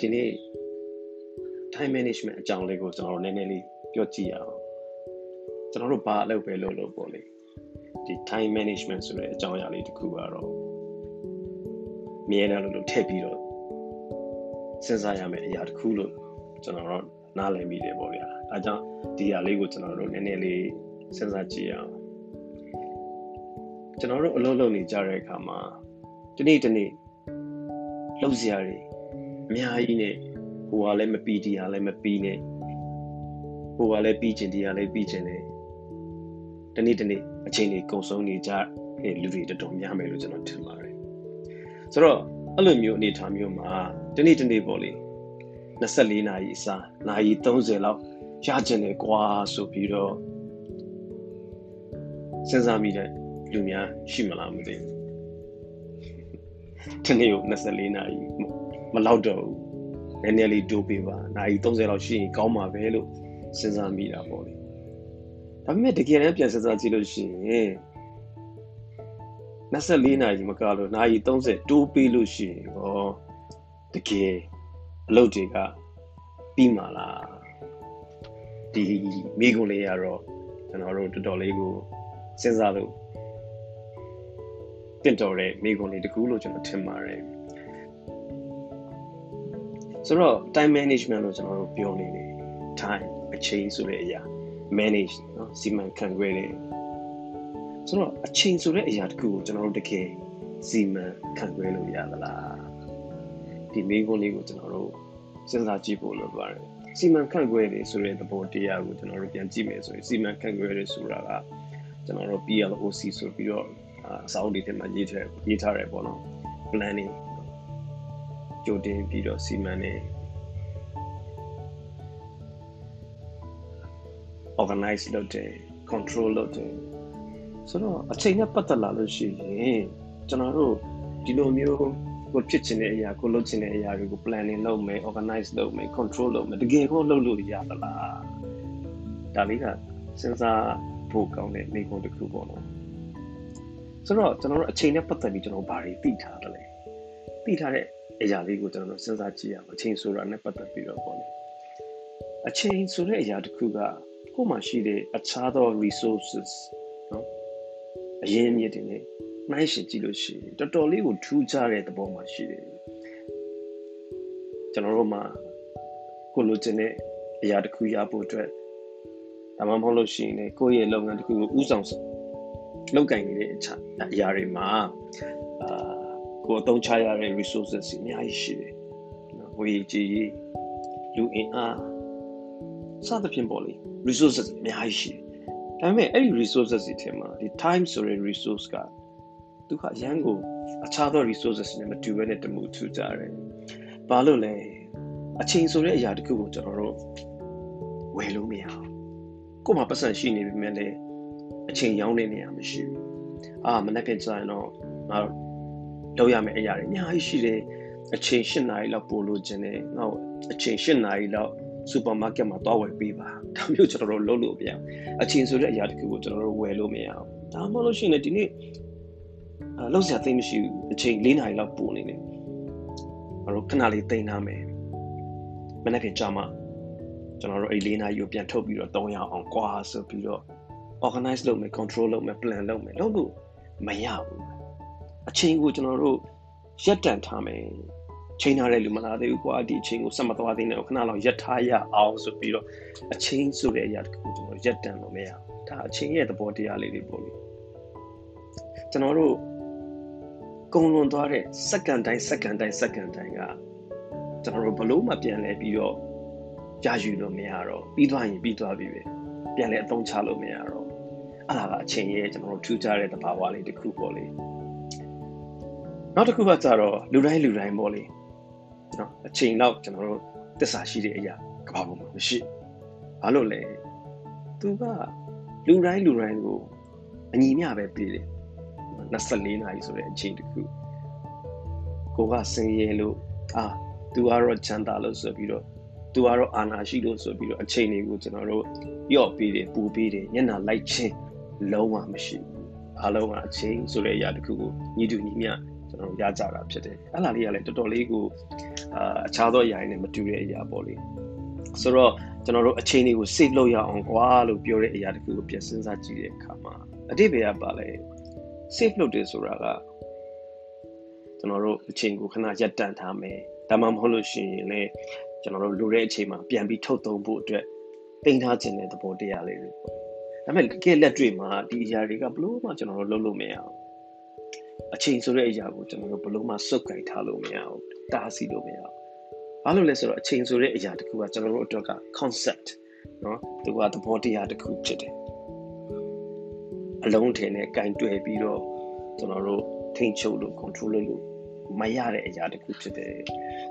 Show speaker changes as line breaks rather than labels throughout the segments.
ဒီနေ့ time management အကြောင်းလေးကိုကျွန်တော်တို့နည်းနည်းလေးပြောကြည့်ရအောင်ကျွန်တော်တို့ဘာအလုပ်ပဲလုပ်လို့ပေါ့လေဒီ time management ဆိုတဲ့အကြောင်းအရာလေးတစ်ခုကတော့မြဲတယ်လို့လို့ထည့်ပြီးတော့စဉ်းစားရမယ့်အရာတစ်ခုလို့ကျွန်တော်တို့နားလည်မိတယ်ပေါ့ဗျာအဲကြောင့်ဒီအရာလေးကိုကျွန်တော်တို့နည်းနည်းလေးစဉ်းစားကြည့်ရအောင်ကျွန်တော်တို့အလုပ်လုပ်နေကြတဲ့အခါမှာဒီနေ့ဒီနေ့လှုပ်ရှားတွေ အများကြီးနဲ့ဟိုကလည်းမပီဒီကလည်းမပီနဲ့ဟိုကလည်းပြီးကျင်ဒီကလည်းပြီးကျင်တယ်ဒီနေ့ဒီနေ့အချိန်တွေကုန်ဆုံးနေကြတဲ့လူတွေတော်တော်များမယ်လို့ကျွန်တော်ထင်ပါတယ်ဆိုတော့အဲ့လိုမျိုးအနေအထားမျိုးမှာဒီနေ့ဒီနေ့ပေါ့လေ24နာရီအစားနာရီ30လောက်ရကျင်တယ်ကွာဆိုပြီးတော့စဉ်းစားမိတဲ့လူများရှိမလားမသိဘူးဒီနေ့ကို24နာရီမ လောက်တော့ဘူးနည်းနည်းလေးတိုးပေးပါနာရီ30လောက်ရှိရင်ကောင်းမှာပဲလို့စဉ်းစားမိတာပေါ့လေဒါပေမဲ့တကယ်တမ်းပြန်စဉ်းစားကြည့်လို့ရှိရင်24နာရီမကလို့နာရီ30တိုးပေးလို့ရှိရင်ဟောတကယ်အလုပ်တွေကပြီးမှာလားဒီမိကုံလေးရတော့ကျွန်တော်တို့တော်တော်လေးကိုစဉ်းစားလို့တင့်တော်တဲ့မိကုံလေးတကူလို့ကျွန်တော်ထင်ပါတယ် ဆိုတော့ time management လို့ကျွန်တော်တို့ပြောနေတယ် time အချိန်ဆိုတဲ့အရာ manage နော်စီမံခန့်ခွဲတယ်ဆိုတော့အချိန်ဆိုတဲ့အရာတခုကိုကျွန်တော်တို့တကယ်စီမံခန့်ခွဲလို့ရသလားဒီမိကုန်းလေးကိုကျွန်တော်တို့စဉ်းစားကြည့်ဖို့လိုပါတယ်စီမံခန့်ခွဲတယ်ဆိုတဲ့သဘောတရားကိုကျွန်တော်တို့ပြန်ကြည့်မယ်ဆိုရင်စီမံခန့်ခွဲတယ်ဆိုတာကကျွန်တော်တို့ PLOC ဆိုပြီးတော့အစောင်းဒီထဲမှာရေးထားရေးထားတယ်ပေါ့နော် planning ကြိုတင်ပြီးတော့စီမံနေ organize လုပ်တယ် control လုပ်တယ်ဆိုတော့အချိန်နဲ့ပတ်သက်လာလို့ရှိရင်ကျွန်တော်တို့ဒီလိုမျိုးကိုဖြစ်ချင်တဲ့အရာကိုလုပ်ချင်တဲ့အရာတွေကို planning လုပ်မယ် organize လုပ်မယ် control လုပ်မယ်တကယ်ကိုလုပ်လို့ရသလားဒါလေးကစဉ်းစားဖို့ကောင်းတဲ့မိကုန်းတစ်ခုပေါ့နော်ဆိုတော့ကျွန်တော်တို့အချိန်နဲ့ပတ်သက်ပြီးကျွန်တော်ဘာတွေသိထားတယ်လဲသိထားတဲ့ အရာလေးကိုကျွန်တော်တို့စဉ်းစားကြည့်ရအောင်အချိန်ဆိုတာနဲ့ပတ်သက်ပြီးတော့ပေါ့လေအချိန်ဆိုတဲ့အရာတစ်ခုကကိုယ်မှာရှိတဲ့အခြားသော resources နော်အရင်းအမြစ်တွေနဲ့နှိုင်းယှဉ်ကြည့်လို့ရှိရင်တော်တော်လေးကိုထူးခြားတဲ့သဘောမှာရှိတယ်ကျွန်တော်တို့မှာကိုလိုချင်တဲ့အရာတစ်ခုရဖို့အတွက်ဒါမှမဟုတ်လို့ရှိရင်လည်းကိုယ့်ရဲ့လုပ်ငန်းတစ်ခုကိုဥဆောင်လုပ်ကင်နေတဲ့အရာအရာတွေမှာအာ ကိုအသုံးချရတဲ့ resources အများကြီးရှိတယ်။ဝေကြီးလူအင်အားစသဖြင့်ပေါ့လေ resources အများကြီးရှိတယ်။ဒါပေမဲ့အဲ့ဒီ resources တွေထဲမှာဒီ time ဆိုတဲ့ resource ကသူကအရန်ကိုအခြားသော resources နဲ့မတူဘဲနဲ့တမှုထူကြတယ်။ဘာလို့လဲအချိန်ဆိုတဲ့အရာတခုကိုကျွန်တော်တို့ဝယ်လို့မရဘူး။ကို့မှာပတ်စံရှိနေပြီမဲ့လေအချိန်ရောင်းတဲ့နေရာမရှိဘူး။အာမနေ့ကကြာရင်တော့ငါ လုပ်ရမယ့်အရာတွေအများကြီးရှိတယ်အချိန်၈နာရီလောက်ပို့လို့ခြင်းနဲ့နောက်အချိန်၈နာရီလောက်စူပါမားကတ်မှာသွားဝယ်ပေးပါဒါမျိုးကျွန်တော်တို့လုပ်လို့မရအောင်အချိန်ဆိုတဲ့အရာတခုကိုကျွန်တော်တို့ဝယ်လို့မရအောင်ဒါမှမဟုတ်လို့ရှိရင်ဒီနေ့အလုပ်စရာသိမရှိဘူးအချိန်၄နာရီလောက်ပို့နေတယ်ကျွန်တော်ခဏလေးတင်ထားမယ်မနေ့ကကြာမှကျွန်တော်တို့အဲ့၄နာရီကိုပြန်ထုတ်ပြီးတော့၃ရအောင်ကွာဆိုပြီးတော့ organize လုပ်မယ် control လုပ်မယ် plan လုပ်မယ်လုပ်လို့မရဘူး အချိန်ကိုကျွန်တော်တို့ရက်တန်ထားမယ်ချိန်ထားတဲ့လူမလာသေးဘူးကွာဒီအချိန်ကိုဆက်မသွားသေးနဲ့ခဏလောက်ရက်ထားရအောင်ဆိုပြီးတော့အချိန်ဆိုတဲ့အရာတခုကျွန်တော်ရက်တန်လို့မရဘူးဒါအချိန်ရဲ့သဘောတရားလေးတွေပေါ့လေကျွန်တော်တို့ကုံလွန်သွားတဲ့စက္ကန့်တိုင်းစက္ကန့်တိုင်းစက္ကန့်တိုင်းကကျွန်တော်တို့ဘလို့မှပြန်လဲပြီးတော့ကြာယူလို့မရတော့ပြီးသွားရင်ပြီးသွားပြီပဲပြန်လဲအသုံးချလို့မရတော့အဲ့ဒါကအချိန်ရဲ့ကျွန်တော်တို့ထူးခြားတဲ့သဘာဝလေးတစ်ခုပေါ့လေ နောက်တစ်ခုကကြတော့လူတိုင်းလူတိုင်းပေါ့လေနော်အချိန်တော့ကျွန်တော်တို့တစ္ဆာရှိတဲ့အရာကဘာပေါ်မှာမရှိဘာလို့လဲသူကလူတိုင်းလူတိုင်းကိုအညီမျှပဲပြေးတယ်24နာရီဆိုတဲ့အချိန်တစ်ခုကိုကစင်ရဲလို့အာသူကတော့ချမ်းသာလို့ဆိုပြီးတော့သူကတော့အာနာရှိလို့ဆိုပြီးတော့အချိန်တွေကိုကျွန်တော်တို့ရော့ပေးတယ်ပူပေးတယ်ညနာလိုက်ချင်းလုံးဝမရှိဘူးအားလုံးကအချိန်ဆိုတဲ့အရာတစ်ခုကိုညီတူညီမျှ ကျွန်တော်ရကြတာဖြစ်တယ်အဲ့လာလေးကလည်းတော်တော်လေးကိုအာအခြားသောအရာတွေနဲ့မတူတဲ့အရာပေါ့လေဆိုတော့ကျွန်တော်တို့အချိန်တွေကို save လုပ်ရအောင်ကွာလို့ပြောတဲ့အရာတခုကိုပြန်စဉ်းစားကြည့်တဲ့အခါမှာအတိတ်ဘယ်ကပါလဲ save လုပ်တယ်ဆိုတာကကျွန်တော်တို့အချိန်ကိုခဏရပ်တန့်ထားမယ်ဒါမှမဟုတ်လို့ရှိရင်လည်းကျွန်တော်တို့လိုတဲ့အချိန်မှာပြန်ပြီးထုတ်သုံးဖို့အတွက်တင်ထားခြင်းတဲ့သဘောတရားလေးတွေပေါ့ဒါပေမဲ့တကယ်လက်တွေ့မှာဒီအရာတွေကဘလို့မှကျွန်တော်တို့လုပ်လို့မရအောင် အချိန်ဆိုတဲ့အရာကိုကျွန်တော်တို့ဘလို့မှစုပ်ကိုင်ထားလို့မရအောင်တားဆီးလို့မရအောင်ဘာလို့လဲဆိုတော့အချိန်ဆိုတဲ့အရာတခုကကျွန်တော်တို့အတွက်က concept เนาะသူကသဘောတရားတစ်ခုဖြစ်တယ်အလုံးထည်နဲ့ကင်တွယ်ပြီးတော့ကျွန်တော်တို့ထိန်းချုပ်လို့ control လုပ်လို့မရတဲ့အရာတစ်ခုဖြစ်တယ်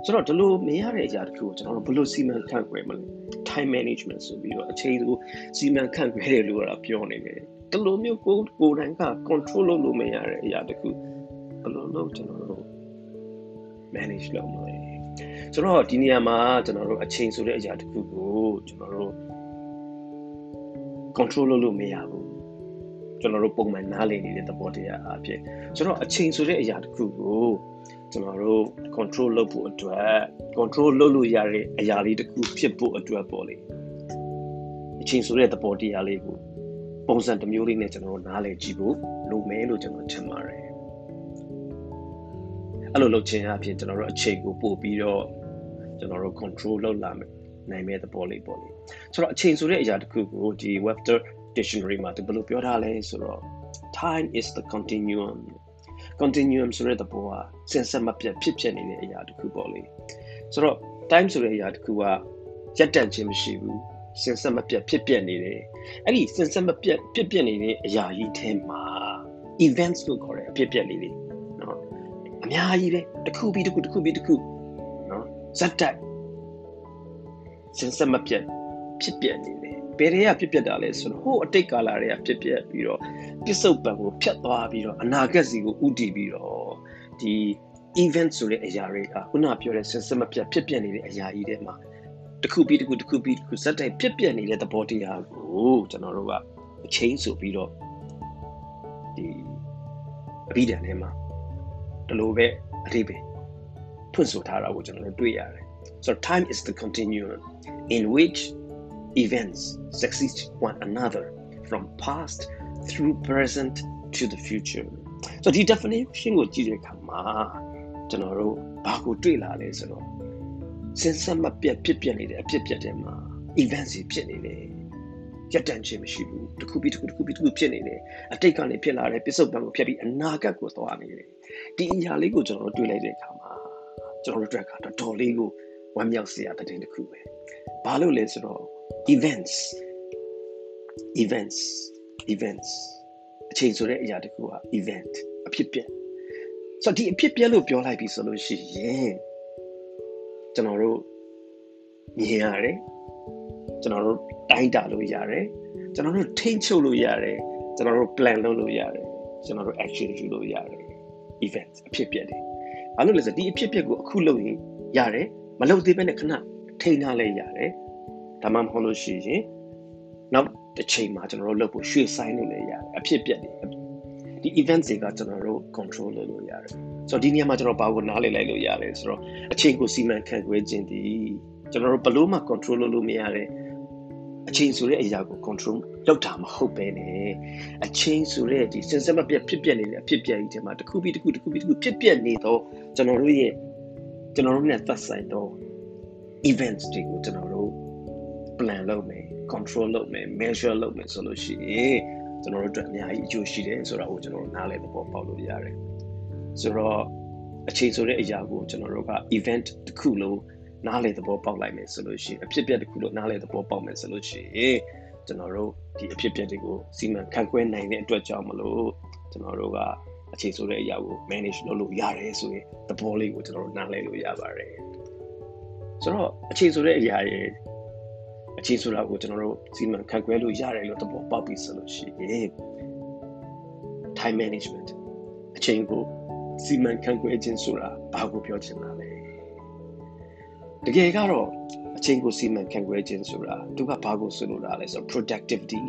ဆိုတော့ဒီလိုမရတဲ့အရာတစ်ခုကိုကျွန်တော်တို့ဘယ်လိုစီမံခန့်ခွဲမလဲ time management ဆိုပြီးတော့အချိန်ကိုစီမံခန့်ခွဲတယ်လို့ကတော့ပြောနေတယ်ဒီလိုမျိုးကိုကိုယ်တိုင်က control လုပ်လို့မရတဲ့အရာတစ်ခု ဘယ်လိုလုပ်ကျွန်တော်တို့ manage လုပ်မလဲဆိုတော့ဒီနေရာမှာကျွန်တော်တို့အချိန်ဆိုတဲ့အရာတစ်ခုကိုကျွန်တော်တို့ control လုပ်လို့မရဘူးကျွန်တော်တို့ပုံမှန်နားလည်နေတဲ့သဘောတရားအဖြစ်ဆိုတော့အချိန်ဆိုတဲ့အရာတစ်ခုကိုကျွန်တော်တို့ control လုပ်ဖို့အတွက် control လုပ်လို့ရတဲ့အရာလေးတစ်ခုဖြစ်ဖို့အတွက်ပေါ့လေအချိန်ဆိုတဲ့သဘောတရားလေးကိုပုံစံတစ်မျိုးလေးနဲ့ကျွန်တော်တို့နားလည်ကြည့်ဖို့လိုမယ်လို့ကျွန်တော်ထင်ပါတယ် အဲ့လိုလုပ်ခြင်းအပြင်ကျွန်တော်တို့အချိန်ကိုပို့ပြီးတော့ကျွန်တော်တို့ control လုပ်လာမယ်နိုင်မဲ့သဘောလေးပေါ့လေဆိုတော့အချိန်ဆိုတဲ့အရာတစ်ခုကိုဒီ Webster dictionary မှာဒီဘယ်လိုပြောထားလဲဆိုတော့ time is the continuum continuum ဆိုတဲ့သဘောကစင်ဆက်မပြတ်ဖြစ်ဖြစ်နေတဲ့အရာတစ်ခုပေါ့လေဆိုတော့ time ဆိုတဲ့အရာတစ်ခုကရက်တန့်ခြင်းမရှိဘူးစင်ဆက်မပြတ်ဖြစ်ပြနေတယ်အဲ့ဒီစင်ဆက်မပြတ်ဖြစ်ပြနေတဲ့အရာကြီးထဲမှာ events လို့ခေါ်တဲ့အဖြစ်ပြက်လေးတွေနော်အ များကြီးပဲတစ်ခုပြီးတစ်ခုတစ်ခုပြီးတစ်ခုနော်ဇက်တက်စင်ဆက်မပြတ်ဖြစ်ပြနေတယ်ဘယ်တွေကဖြစ်ပြတာလဲဆိုတော့ဟိုအတိတ်ကာလတွေကဖြစ်ပြပြီးတော့ပြစ္ဆုတ်ပံကိုဖြတ်သွားပြီးတော့အနာဂတ်စီကိုဥတည်ပြီးတော့ဒီ event ဆိုတဲ့အရာတွေကခုနပြောတဲ့စင်စမပြတ်ဖြစ်ပြနေတဲ့အရာကြီးတွေမှာတစ်ခုပြီးတစ်ခုတစ်ခုပြီးတစ်ခုစက်တိုက်ဖြစ်ပြနေတဲ့သဘောတရားကိုကျွန်တော်တို့ကအချင်းဆိုပြီးတော့ဒီအဘိဓမ္မာထဲမှာ ဒီလိုပဲအတိပဲဖွင့်ဆိုထားတာကိုကျွန်တော်တို့တွေ့ရတယ် so time is the continuum in which events succeed one another from past through present to the future so ဒီ definition ကိုကြည့်တဲ့အခါမှာကျွန်တော်တို့ဘာကိုတွေ့လာလဲဆိုတော့စင်စမပြတ်ဖြစ်ပြနေတဲ့အဖြစ်ပြတဲ့မှာ events ဖြစ်နေတယ် ရက်တန့်ခြင်းမရှိဘူးတစ်ခုပြီးတစ်ခုတစ်ခုပြီးတစ်ခုဖြစ်နေတယ်အတိတ်ကနေဖြစ်လာတဲ့ပြစ္ဆုတ်ပံကိုဖြတ်ပြီးအနာဂတ်ကိုသွားနေတယ်ဒီအရာလေးကိုကျွန်တော်တို့တွေ့လိုက်တဲ့အခါမှာကျွန်တော်တို့တွေ့ခါတော့တော်လေးကိုဝမ်းမြောက်စရာတဲ့တစ်ခုပဲဘာလို့လဲဆိုတော့ events events events အချိန်ဆိုတဲ့အရာတခုက event အဖြစ်ပြက်ဆိုတော့ဒီအဖြစ်ပြက်လို့ပြောလိုက်ပြီဆိုလို့ရှိရင်ကျွန်တော်တို့မြင်ရတယ် ကျွန်တော်တို့တိုင်းတာလို့ရတယ်ကျွန်တော်တို့ထိန်းချုပ်လို့ရတယ်ကျွန်တော်တို့ plan လုပ်လို့ရတယ်ကျွန်တော်တို့ action ယူလို့ရတယ် event အဖြစ်ပြက်တယ်ဘာလို့လဲဆိုတော့ဒီအဖြစ်ပြက်ကိုအခုလုပ်ရင်ရတယ်မလုပ်သေးဘဲနဲ့ခဏထိန်းထားလဲရတယ်ဒါမှမဟုတ်လို့ရှိရင်နောက်တစ်ချိန်မှာကျွန်တော်တို့လုပ်ဖို့ရွှေ့ဆိုင်းလို့လည်းရတယ်အဖြစ်ပြက်တယ်ဒီ event တွေကကျွန်တော်တို့ control လုပ်လို့ရတယ်ဆိုတော့ဒီနေရာမှာကျွန်တော်ဘာကိုနားလည်လိုက်လို့ရတယ်ဆိုတော့အချိန်ကိုစီမံခန့်ခွဲခြင်းဒီကျွန်တော်တို့ဘလို့မှ control လုပ်လို့မရတဲ့ အချိန်ဆိုတဲ့အရာကို control လုပ်တာမဟုတ်ပဲနဲ့အချိန်ဆိုတဲ့ဒီစင်စမပြတ်ဖြစ်ပြက်နေတဲ့အဖြစ်ပြက်ကြီးထဲမှာတစ်ခုပြီးတစ်ခုတစ်ခုပြီးတစ်ခုဖြစ်ပြက်နေတော့ကျွန်တော်တို့ရဲ့ကျွန်တော်တို့နဲ့သက်ဆိုင်တော့ events တွေကိုကျွန်တော်တို့ plan လုပ်မယ် control လုပ်မယ် measure လုပ်မယ်ဆိုလို့ရှိရင်ကျွန်တော်တို့အတွက်အများကြီးအကျိုးရှိတယ်ဆိုတာကိုကျွန်တော်တို့နားလည်သဘောပေါက်လို့ရတယ်ဆိုတော့အချိန်ဆိုတဲ့အရာကိုကျွန်တော်တို့က event တစ်ခုလုံး နားလည်သဘောပေါက်လိုက်မယ်ဆိုလို့ရှိရင်အဖြစ်အပျက်တစ်ခုလုံးနားလည်သဘောပေါက်မယ်ဆိုလို့ရှိရင်ကျွန်တော်တို့ဒီအဖြစ်အပျက်တွေကိုစီမံခန့်ခွဲနိုင်တဲ့အတွက်ကြောင့်မလို့ကျွန်တော်တို့ကအချိန်ဆိုတဲ့အရာကို manage လုပ်လို့ရတယ်ဆိုရင်သဘောလေးကိုကျွန်တော်တို့နားလည်လို့ရပါတယ်ဆိုတော့အချိန်ဆိုတဲ့အရာရဲ့အချိန်ဆိုတာကိုကျွန်တော်တို့စီမံခန့်ခွဲလို့ရတယ်လို့သဘောပေါက်ပြီဆိုလို့ရှိရင် time management အချိန်ကိုစီမံခန့်ခွဲခြင်းဆိုတာဘာကိုပြောချင်တာလဲ တကယ်ကတော့အချိန်ကိုစီမံခန့်ခွဲခြင်းဆိုတာသူကဘာကိုဆိုလိုတာလဲဆိုတော့ productivity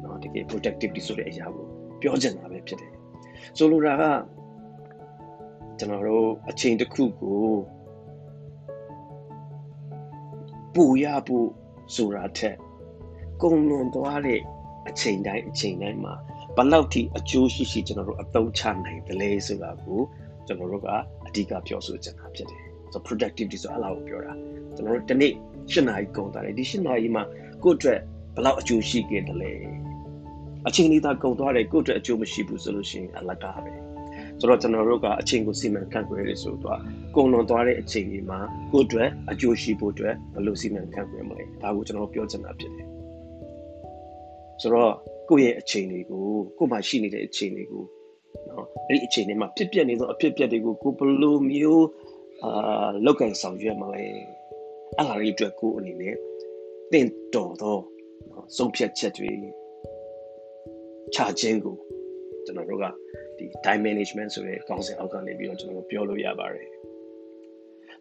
เนาะတကယ် productivity ဆိုတဲ့အရာကိုပြောချင်တာပဲဖြစ်တယ်ဆိုလိုတာကကျွန်တော်တို့အချိန်တစ်ခုကို ပူရဖို့ဆိုတာထက်ကုံလွန်သွားတဲ့အချိန်တိုင်းအချိန်တိုင်းမှာဘလောက်ထိအကျိုးရှိရှိကျွန်တော်တို့အသုံးချနိုင်တယ်လဲဆိုတာကိုကျွန်တော်တို့ကအဓိကပြောဆိုချင်တာဖြစ်တယ် ဆို productivity ဆိုအလားကိုပြောတာကျွန်တော်တို့ဒီနေ့၈နာရီကုန်သွားတယ်ဒီ၈နာရီမှာကိုယ့်အတွက်ဘလောက်အကျိုးရှိခဲ့တယ်လဲအချိန်လေးသာကုန်သွားတယ်ကိုယ့်အတွက်အကျိုးမရှိဘူးဆိုလို့ရှိရင်အလကားပဲဆိုတော့ကျွန်တော်တို့ကအချိန်ကိုစီမံခန့်ခွဲရဆိုတော့ကုန်လွန်သွားတဲ့အချိန်ဒီမှာကိုယ့်အတွက်အကျိုးရှိဖို့အတွက်ဘယ်လိုစီမံခန့်ခွဲမလဲဒါကိုကျွန်တော်ပြောချင်တာဖြစ်တယ်ဆိုတော့ကိုယ့်ရဲ့အချိန်တွေကိုကိုယ်မှာရှိနေတဲ့အချိန်တွေကိုနော်အဲ့ဒီအချိန်တွေမှာဖြစ်ပျက်နေသောအဖြစ်ပျက်တွေကိုကိုဘယ်လိုမျိုး အာလောက်ကင်ဆောင်ရွက်မလဲအဲ့ဒါလေးအတွက်ကိုအနေနဲ့တင့်တော်သောဆုံးဖြတ်ချက်တွေချခြင်းကိုကျွန်တော်တို့ကဒီ time management ဆိုတဲ့ခေါင်းစဉ်အောက်ကနေပြီးတော့ကျွန်တော်တို့ပြောလို့ရပါတယ်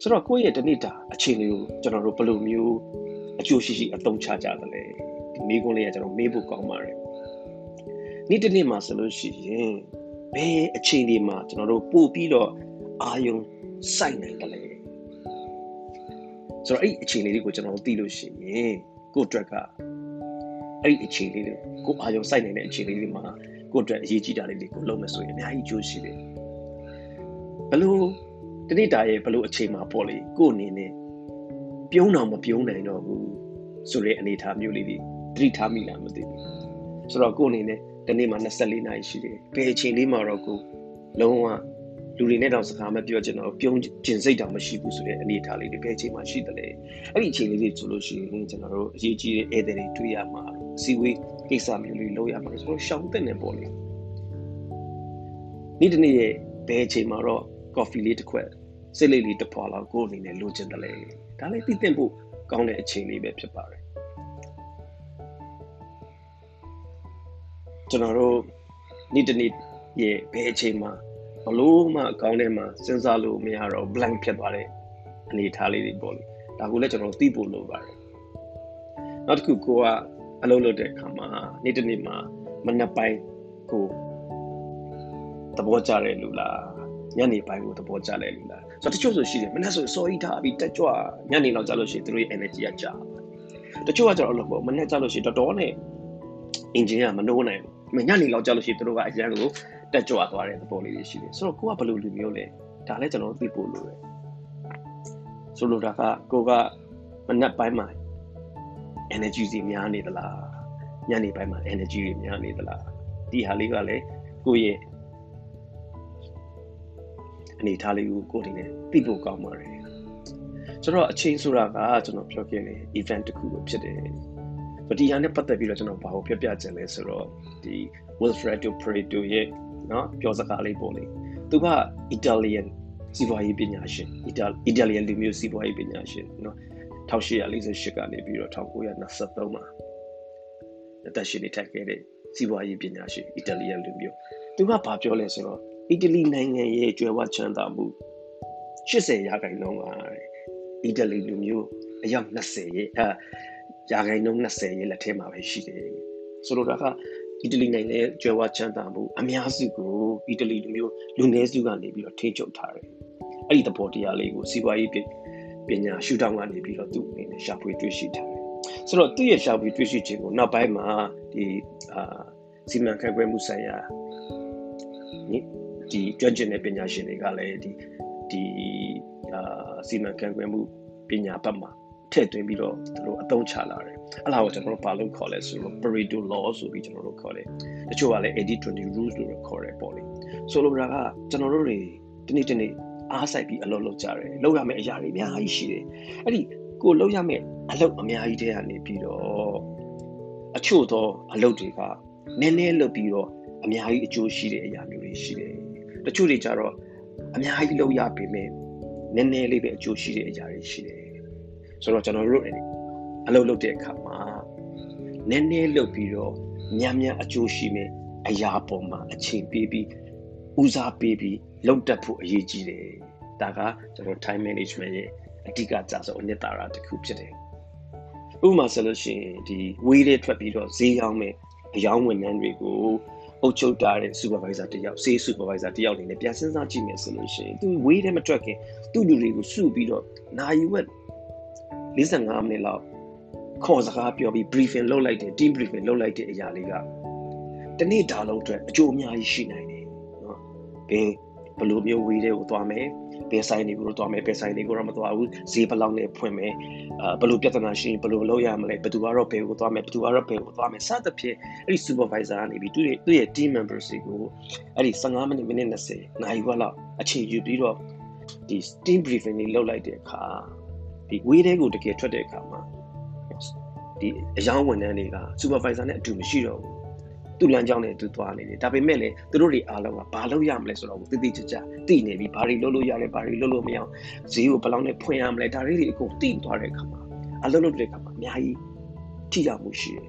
ဆိုတော့ကိုယ့်ရဲ့တနေ့တာအခြေအနေကိုကျွန်တော်တို့ဘယ်လိုမျိုးအကျိုးရှိရှိအသုံးချကြသလဲဒီမိကုန်းလေးကကျွန်တော်မေးဖို့ကောင်းပါတယ်နေ့တစ်နေ့မှာဆိုလို့ရှိရင်ဘယ်အခြေအနေမှာကျွန်တော်တို့ပို့ပြီးတော့အာယုံ စိုက်နိုင်တယ်လဲဆိုတော့အဲ့ဒီအခြေအနေလေးကိုကျွန်တော်သိလို့ရှိရင်ကိုယ့်အတွက်ကအဲ့ဒီအခြေအနေလေးကိုအာယုံစိုက်နိုင်တဲ့အခြေအနေလေးမှာကိုယ့်အတွက်အရေးကြီးတာလေးတွေကိုလုပ်မယ်ဆိုရင်အများကြီးကြိုးရှိတယ်ဘလို့တနေ့တာရဲ့ဘလို့အခြေမှာပေါ့လေကို့အနေနဲ့ပြုံးတော့မပြုံးနိုင်တော့ဘူးဆိုတဲ့အနေအထားမျိုးလေးတွေသတိထားမိလားမသိဘူးဆိုတော့ကို့အနေနဲ့ဒီနေ့မှာ24နာရီရှိတယ်ဘယ်အချိန်လေးမှာတော့ကိုလုံးဝ လူတွေနဲ့တော့စကားမပြောချင်တော့ပြုံးကျင်စိတ်တောင်မရှိဘူးဆိုတဲ့အနေအထားလေးတွေဘယ်အချိန်မှာရှိတယ်လဲအဲ့ဒီအချိန်လေးတွေဆိုလို့ရှိရင်ကျွန်တော်တို့အရေးကြီးတဲ့ဧည့်သည်တွေတွေ့ရမှာစီဝေးကိစ္စမျိုးလေးလုပ်ရမှာဆိုတော့ရှောင်းတဲ့နေပေါ့လေနေ့တနေ့ရဲ့ဘယ်အချိန်မှာတော့ coffee လေးတစ်ခွက်စိတ်လေးလေးတစ်ဖွာလောက်ကိုယ်အနေနဲ့လိုချင်တယ်လေဒါလည်းသိသိဖို့ကောင်းတဲ့အချိန်လေးပဲဖြစ်ပါတယ်ကျွန်တော်တို့နေ့တနေ့ရဲ့ဘယ်အချိန်မှာ ဘလို့မှအကောင်းထဲမှာစဉ်းစားလို့မရတော့ blank ဖြစ်သွားတဲ့အနေအထားလေးတွေပေါ့လေဒါကိုလည်းကျွန်တော်သိဖို့လိုပါတယ်နောက်တစ်ခုကိုကအလုပ်လုပ်တဲ့အခါမှာနေ့တနေ့မှာမနက်ပိုင်းကိုသဘောကျတဲ့လူလားညနေပိုင်းကိုသဘောကျတဲ့လူလားဆိုတော့တချို့ဆိုရှိတယ်မနက်ဆိုစောကြီးထားပြီးတက်ကြွညနေလောက်ကျလို့ရှိရင်သူတို့ရဲ့ energy ကကျတချို့ကကျတော့လို့ပေါ့မနက်ကျလို့ရှိရင်တော်တော်နဲ့ engine ကမနိုးနိုင်ဘူးညနေလောက်ကျလို့ရှိရင်သူတို့ကအရန်ကို တက်ကြွသွားတဲ့သဘောလေးတွေရှိတယ်ဆိုတော့ကိုကဘယ်လိုလူမျိုးလဲဒါလည်းကျွန်တော်တို့သိဖို့လိုတယ်ဆိုလိုတာကကိုကမနက်ပိုင်းမှာ energy စီများနေသလားညနေပိုင်းမှာ energy တွေများနေသလားဒီဟာလေးကလည်းကိုယ့်ရဲ့အနေထားလေးကိုကိုယ်တည်းနဲ့သိဖို့ကောင်းပါတယ်ဆိုတော့အချိန်ဆိုတာကကျွန်တော်ပြောခဲ့တဲ့ event တစ်ခုလိုဖြစ်တယ်ဆိုဒီဟာနဲ့ပတ်သက်ပြီးတော့ကျွန်တော်ဘာကိုပြောပြချင်လဲဆိုတော့ဒီ Wilfredo Pareto ရဲ့ နော်ပြောစကားလေးပေါ့လေသူက Italian စီးပွားရေးပညာရှင် Italian လူမျိုးစီးပွားရေးပညာရှင်နော်1848ကနေပြီးတော့1923မှာအသက်ရှင်နေထိုင်ခဲ့တဲ့စီးပွားရေးပညာရှင် Italian လူမျိုးသူကဘာပြောလဲဆိုတော့အီတလီနိုင်ငံရဲ့ကျွယ်ဝချမ်းသာမှု80ရာခိုင်နှုန်းကအီတလီလူမျိုးအယောက်20ရဲ့အာရာခိုင်နှုန်း20ရဲ့လက်ထဲမှာပဲရှိတယ်ဆိုတော့ဒါက အီတလီနိုင်ငံရဲ့ကျွယ်ဝချမ်းသာမှုအများစုကိုအီတလီလူမျိုးလူနည်းစုကနေပြီးတော့ထိချုပ်ထားတယ်အဲ့ဒီသဘောတရားလေးကိုစီးပွားရေးပညာရှုထောင့်ကနေပြီးတော့သူ့အနေနဲ့ရှာဖွေတွေ့ရှိထားတယ်ဆိုတော့သူ့ရဲ့ရှာဖွေတွေ့ရှိခြင်းကိုနောက်ပိုင်းမှာဒီအာစီမံခန့်ခွဲမှုဆိုင်ရာဒီကျွမ်းကျင်တဲ့ပညာရှင်တွေကလည်းဒီဒီအာစီမံခန့်ခွဲမှုပညာဘက်မှာ ထည့်သွင်းပြီးတော့သူတို့အသုံးချလာတယ်အဲ့ဒါကိုကျွန်တော်တို့ဘာလို့ခေါ်လဲဆိုတော့ Pareto law ဆိုပြီးကျွန်တော်တို့ခေါ်တယ်တချို့ကလည်း 80-20 rules လို့ခေါ်တယ်ပေါ့လေဆိုလိုတာကကျွန်တော်တို့တွေဒီနေ့ဒီနေ့အားစိုက်ပြီးအလုပ်လုပ်ကြတယ်လုပ်ရမယ့်အရာတွေအများကြီးရှိတယ်အဲ့ဒီကိုလုပ်ရမယ့်အလုပ်အများကြီးတည်းကနေပြီးတော့အချို့သောအလုပ်တွေကနည်းနည်းလုပ်ပြီးတော့အများကြီးအကျိုးရှိတဲ့အရာမျိုးတွေရှိတယ်တချို့တွေကြတော့အများကြီးလုပ်ရပေမဲ့နည်းနည်းလေးပဲအကျိုးရှိတဲ့အရာတွေရှိတယ် ဆိုတော့ကျွန်တော်တို့အလုပ်လုပ်တဲ့အခါမှာနည်းနည်းလုပ်ပြီးတော့များများအကျိုးရှိမဲ့အရာပေါ်မှာအချိန်ပေးပြီးဦးစားပေးပြီးလုပ်တတ်ဖို့အရေးကြီးတယ်ဒါကကျွန်တော် time management ရဲ့အဓိကကြဆုံးအနှစ်သာရတစ်ခုဖြစ်တယ်ဥပမာဆိုလို့ရှိရင်ဒီဝေးလေးထွက်ပြီးတော့ဈေးရောင်းမဲ့အယောင်းဝန်ထမ်းတွေကိုအုပ်ချုပ်တာတဲ့ supervisor တယောက် sales supervisor တယောက်အနေနဲ့ပြန်စဉ်းစားကြည့်မယ်ဆိုလို့ရှိရင်သူဝေးတယ်မထွက်ခင်သူ့လူတွေကိုစုပြီးတော့နာယူဝက် 45မိနစ်လောက်ခေါ်စကားပြောပြီး briefing လုပ်လိုက်တယ် team briefing လုပ်လိုက်တဲ့အရာလေးကတနေ့တာလုံးအတွက်အကျိုးအများကြီးရှိနိုင်တယ်နော်ဘယ်ဘယ်လိုမျိုးဝေးတဲ့ကိုသွားမယ်ဘယ်ဆိုင်တွေကိုတော့သွားမယ်ဘယ်ဆိုင်တွေကိုတော့မသွားဘူးဈေးဘယ်လောက်နဲ့ဖွင့်မယ်အာဘယ်လိုပြဿနာရှိရင်ဘယ်လိုလုပ်ရမလဲဘယ်သူကတော့ဘယ်ကိုသွားမယ်ဘယ်သူကတော့ဘယ်ကိုသွားမယ်စသဖြင့်အဲ့ဒီ supervisor ကနေပြီးသူ့ရဲ့သူ့ရဲ့ team members တွေကိုအဲ့ဒီ15မိနစ်မိနစ်20နာရီခွဲလောက်အချိန်ယူပြီးတော့ဒီ team briefing လေးလုပ်လိုက်တဲ့အခါ ဒီဝေးတဲ့ကိုတကယ်ထွက်တဲ့အခါမှာဒီအယောင်းဝန်ထမ်းတွေက supervisor နဲ့အတူမရှိတော့ဘူးသူ့လမ်းကြောင်းနဲ့သူသွားနေတယ်ဒါပေမဲ့လည်းသူတို့တွေအားလုံးကဘာလုပ်ရမလဲဆိုတော့တိတိကျကျသိနေပြီဘာတွေလုပ်လို့ရတယ်ဘာတွေလုပ်လို့မရအောင်ဈေးကိုဘယ်လောက်နဲ့ဖွင့်ရမလဲဒါတွေအကုန်သိသွားတဲ့အခါမှာအလုပ်လုပ်တဲ့အခါမှာအများကြီးထိရောက်မှုရှိတယ်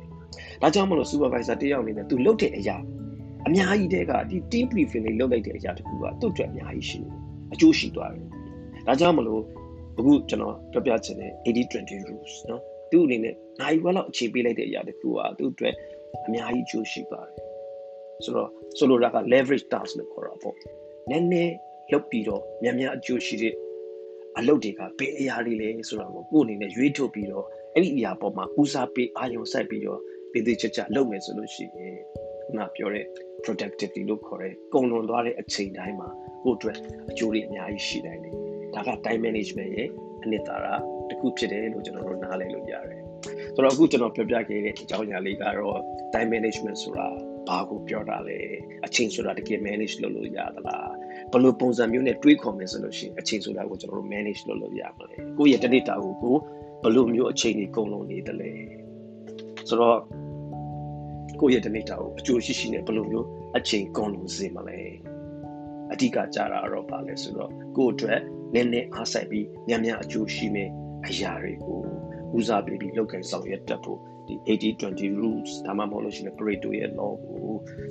ဒါကြောင့်မလို့ supervisor တယောက်အနေနဲ့သူလုပ်တဲ့အရာအများကြီးတဲ့ကဒီ team briefing လေးလုပ်လိုက်တဲ့အရာတခုကသူ့အတွက်အများကြီးရှိတယ်အကျိုးရှိသွားတယ်ဒါကြောင့်မလို့ အခုကျွန်တော်ပြောပြချင်တဲ့80-20 rules နော်သူ့အနေနဲ့နိုင်ဘက်လောက်အခြေပေးလိုက်တဲ့အရာတစ်ခုကသူ့အတွက်အများကြီးအကျိုးရှိပါတယ်ဆိုတော့ဆိုလိုတာက leverage task လို့ခေါ်တာပေါ့နည်းနည်းလုပ်ပြီးတော့များများအကျိုးရှိတဲ့အလုပ်တွေကဘယ်အရာတွေလဲဆိုတာကိုကိုယ်အနေနဲ့ရွေးထုတ်ပြီးတော့အဲ့ဒီအရာပေါ်မှာဦးစားပေးအာရုံစိုက်ပြီးတော့ပြည်သူချာချာလုပ်မယ်ဆိုလို့ရှိရင်ခုနပြောတဲ့ productivity လို့ခေါ်တဲ့ကုန်လွန်သွားတဲ့အချိန်တိုင်းမှာကိုယ့်အတွက်အကျိုးတွေအများကြီးရှိနိုင်တယ် ဒါက time management ရဲ့အနှစ်သာရတစ်ခုဖြစ်တယ်လို့ကျွန်တော်တို့နားလည်လို့ရတယ်ဆိုတော့အခုကျွန်တော်ပြောပြခဲ့တဲ့အကြောင်းအရာလေးကတော့ time management ဆိုတာဘာကိုပြောတာလဲအချိန်ဆိုတာတကယ် manage လုပ်လို့ရသလားဘယ်လိုပုံစံမျိုးနဲ့တွေးခေါ်မယ်ဆိုလို့ရှိရင်အချိန်ဆိုတာကိုကျွန်တော်တို့ manage လုပ်လို့ရမှာလေကိုယ့်ရဲ့တနေ့တာကိုကိုဘယ်လိုမျိုးအချိန်ကြီးကုန်လုံးနေတယ်လဲဆိုတော့ကိုယ့်ရဲ့တနေ့တာကိုအကျိုးရှိရှိနဲ့ဘယ်လိုမျိုးအချိန်ကုန်လုံးစေမလဲအဓိကကြတာတော့ပါလဲဆိုတော့ကိုယ့်အတွက် နည်းနည်းအားစိုက်ပြီးများများအကျိုးရှိမယ်အရာတွေကိုဦးစားပေးပြီးလုပ်ကိုင်ဆောင်ရွက်တတ်ဖို့ဒီ80-20 rules ဒါမှမဟုတ်လို့ရှိရင် Pareto ရဲ့ law ကို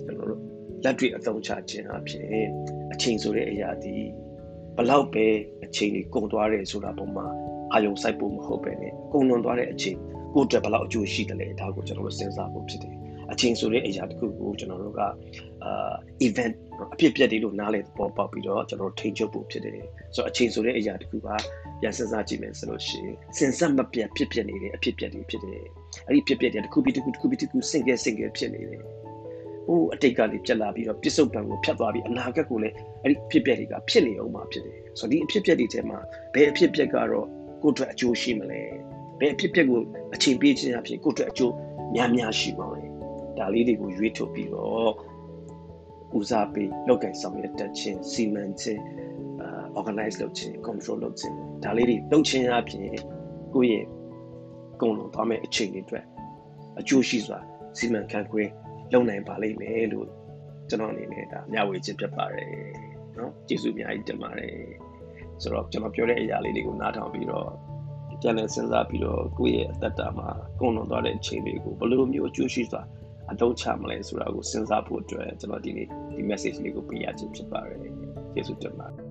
ကျွန်တော်တို့လက်တွေ့အသုံးချခြင်းအဖြစ်အချိန်ဆိုတဲ့အရာဒီဘလောက်ပဲအချိန်ကြီးကုန်သွားတယ်ဆိုတာပုံမှာအာယုံစိုက်ဖို့မဟုတ်ပဲねကုန်လွန်သွားတဲ့အချိန်ကိုယ့်အတွက်ဘလောက်အကျိုးရှိတယ်လဲဒါကိုကျွန်တော်တို့စဉ်းစားဖို့ဖြစ်တယ် အချိန်ဆိုတဲ့အရာတခုကိုကျွန်တော်တို့ကအာ event အဖြစ်အပျက်တွေလို့နားလည်ပေါ်ပေါက်ပြီးတော့ကျွန်တော်တို့ထိန်းချုပ်ဖို့ဖြစ်တယ်ဆိုတော့အချိန်ဆိုတဲ့အရာတခုကပြန်စဉ်းစားကြည့်မယ်ဆိုလို့ရှိရင်စဉ်ဆက်မပြတ်ဖြစ်ဖြစ်နေတဲ့အဖြစ်အပျက်တွေဖြစ်တယ်အဲ့ဒီဖြစ်ပျက်တွေတခုပြီးတခုတခုပြီးတခုစင်ကဲစင်ကဲဖြစ်နေတယ်ဟိုအတိတ်ကလေးပြက်လာပြီးတော့ပြစ္ဆုတ်ပံကိုဖြတ်သွားပြီးအနာဂတ်ကိုလည်းအဲ့ဒီဖြစ်ပျက်တွေကဖြစ်နေအောင်မှာဖြစ်တယ်ဆိုတော့ဒီအဖြစ်ပျက်တွေထဲမှာဘယ်အဖြစ်ပျက်ကတော့ကိုယ့်အတွက်အကျိုးရှိမလဲဘယ်အဖြစ်ပျက်ကိုအချိန်ပေးခြင်းအဖြစ်ကိုယ့်အတွက်အကျိုးများများရှိမှာလဲ ဒါလေးတွေကိုရွေးထုတ်ပြီးတော့ဦးစားပေးလောက်ကင်ဆောင်ရွက်တတ်ခြင်းစီမံခြင်း organize လုပ်ခြင်း control လုပ်ခြင်းဒါလေးတွေလုပ်ခြင်းအပြင်ကိုယ့်ရဲ့ကုန်လုံးသွားမဲ့အချိန်တွေအတွက်အကျိုးရှိစွာစီမံခန့်ခွဲလုပ်နိုင်ပါလိမ့်မယ်လို့ကျွန်တော်အနေနဲ့ဒါမျှဝေခြင်းဖြစ်ပါတယ်เนาะကျေးဇူးအများကြီးတင်ပါတယ်ဆိုတော့ကျွန်တော်ပြောတဲ့အရာလေးတွေကိုနားထောင်ပြီးတော့ပြန်လည်စဉ်းစားပြီးတော့ကိုယ့်ရဲ့အသက်တာမှာကုန်လွန်သွားတဲ့အချိန်တွေကိုဘယ်လိုမျိုးအကျိုးရှိစွာ အသုံးချမလဲဆိုတာကိုစဉ်းစားဖို့အတွက်ကျွန်တော်ဒီနေ့ဒီ message လေးကိုပေးရခြင်းဖြစ်ပါတယ်ကျေးဇူးတင်ပါတယ်